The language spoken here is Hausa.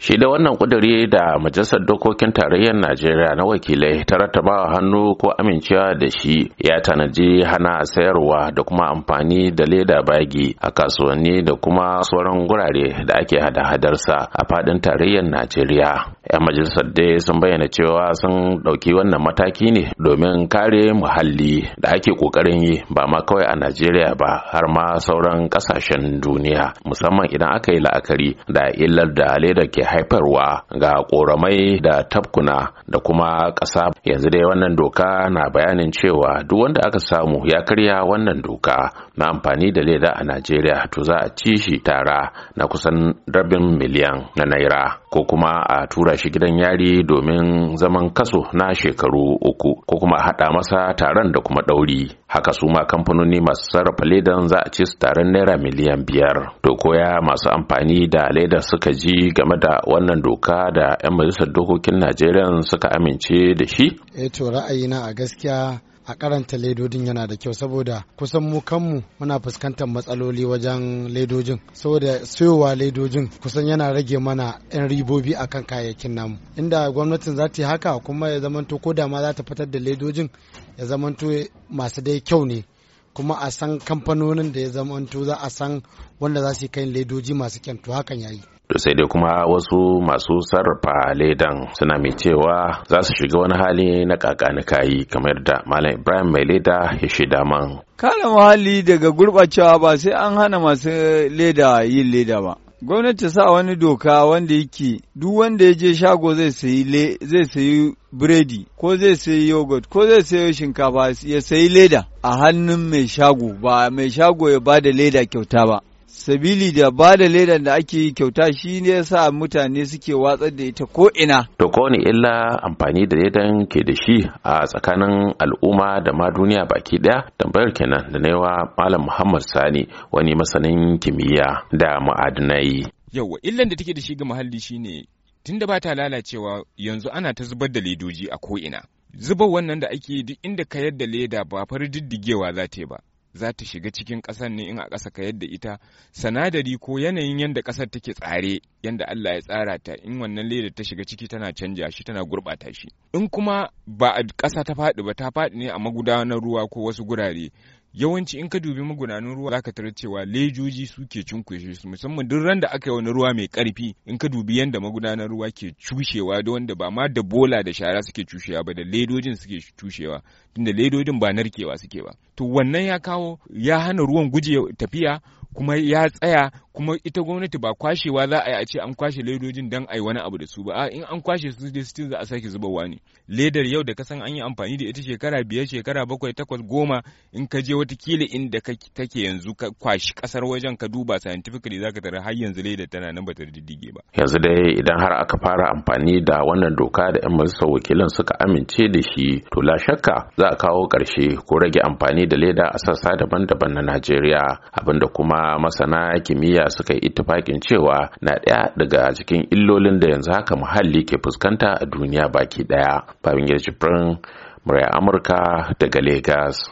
shi da wannan kuduri da majalisar dokokin tarayyar najeriya na wakilai ta rattabawa hannu ko amincewa da shi ya tanaji hana sayarwa da kuma amfani da leda bagi a kasuwanni da kuma sauran gurare da ake hada-hadarsa a faɗin tarayyar najeriya. Yan majalisar dai sun bayyana cewa sun ɗauki wannan mataki ne domin kare muhalli da ake ƙoƙarin yi ba ma kawai a najeriya ba har ma sauran ƙasashen duniya musamman idan aka yi la'akari da illar da leda ke haifarwa ga ƙoramai da tafkuna da kuma ƙasa. Yanzu dai wannan doka na bayanin cewa duk wanda aka samu ya karya wannan doka na amfani da leda a najeriya to za a ci shi tara na kusan rabin miliyan na naira. Ko kuma a tura shi gidan yari domin zaman kaso na shekaru uku ko kuma a haɗa masa taron da kuma ɗauri. Haka su ma kamfanoni masu sarrafa ledan za a ci su taron naira miliyan biyar. To koya masu amfani da ledar suka ji game da wannan doka da 'yan majalisar dokokin najeriya suka amince da shi? Eh to ra'ayina a gaskiya a karanta ledodin yana da kyau saboda kusan mu kanmu muna fuskantar matsaloli wajen ledojin. Saboda siyowa ledojin kusan yana rage mana 'yan ribobi akan kayayyakin namu. Inda gwamnatin za ta yi haka kuma ya zamanto ko da ma za ta fitar da ledojin ya zamanto masu dai kyau ne. Kuma a san kamfanonin da ya zamanto za a san wanda za su yi kayan ledoji masu kyan to hakan yayi to sai dai kuma wasu masu sarrafa ledan suna mai cewa za su shiga wani hali na kakani kayi kamar da malam ibrahim mai leda ya shaida man. Kare muhalli daga gurɓacewa ba sai an hana masu leda yin leda ba. Gwamnati sa wani doka wanda yake duk wanda ya je shago zai sayi zai sayi biredi ko zai sayi yogurt ko zai sayi shinkafa ya sayi leda a hannun mai shago ba mai shago ya ba da leda kyauta ba. Sabili da ba da ledan da ake yi kyauta shi ne sa mutane suke watsar da ita ko ina. To ko ne illa amfani da ledan ke da shi a tsakanin al'umma da ma duniya baki ɗaya tambayar kenan da na Malam Muhammad Sani wani masanin kimiyya da ma'adinai. Yawwa illan da take da shi ga muhalli shine tunda ba ta lalacewa yanzu ana ta zubar da ledoji a ko ina. Zubar wannan da ake duk inda ka yadda leda ba far diddigewa za ta yi ba. Za ta shiga cikin ƙasar ne in a ƙasa ka yadda ita. Sanadari ko yanayin yadda ƙasar take tsare yadda Allah ya tsara ta in wannan leda ta shiga ciki tana canja shi tana gurɓata shi. In kuma ba a ƙasa ta faɗi ba ta faɗi ne a magudanar ruwa ko wasu gurare yawanci in ka dubi magudanan ruwa zaka tarar cewa lejoji suke cunkushe su. Musamman duk ran da aka yi wani ruwa mai ƙarfi in ka dubi yanda magudanar ruwa ke cushewa da wanda ba ma da bola da shara suke cushewa ba da ledojin suke cushewa tunda ledojin ba narkewa suke ba. To wannan ya kawo ya hana ruwan guje tafiya kuma ya tsaya kuma ita gwamnati ba kwashewa za a yi a ce an kwashe ledojin don a yi wani abu da su ba. In an kwashe su dai still za a sake zubarwa ne. Ledar yau da ka san an yi amfani da ita shekara biyar shekara bakwai takwas goma in ka je wataƙila inda take yanzu ka kwashi ƙasar wajen ka duba scientifically za ka tara har yanzu ledar tana nan bata diddige ba yanzu dai idan har aka fara amfani da wannan doka da yan majalisar wakilan suka amince da shi to la shakka za a kawo ƙarshe ko rage amfani da leda a sassa daban-daban na Najeriya abin da kuma masana kimiyya suka yi ittifakin cewa na ɗaya daga cikin illolin da yanzu haka muhalli ke fuskanta a duniya baki ɗaya. Babin Jibrin, murya Amurka daga Legas.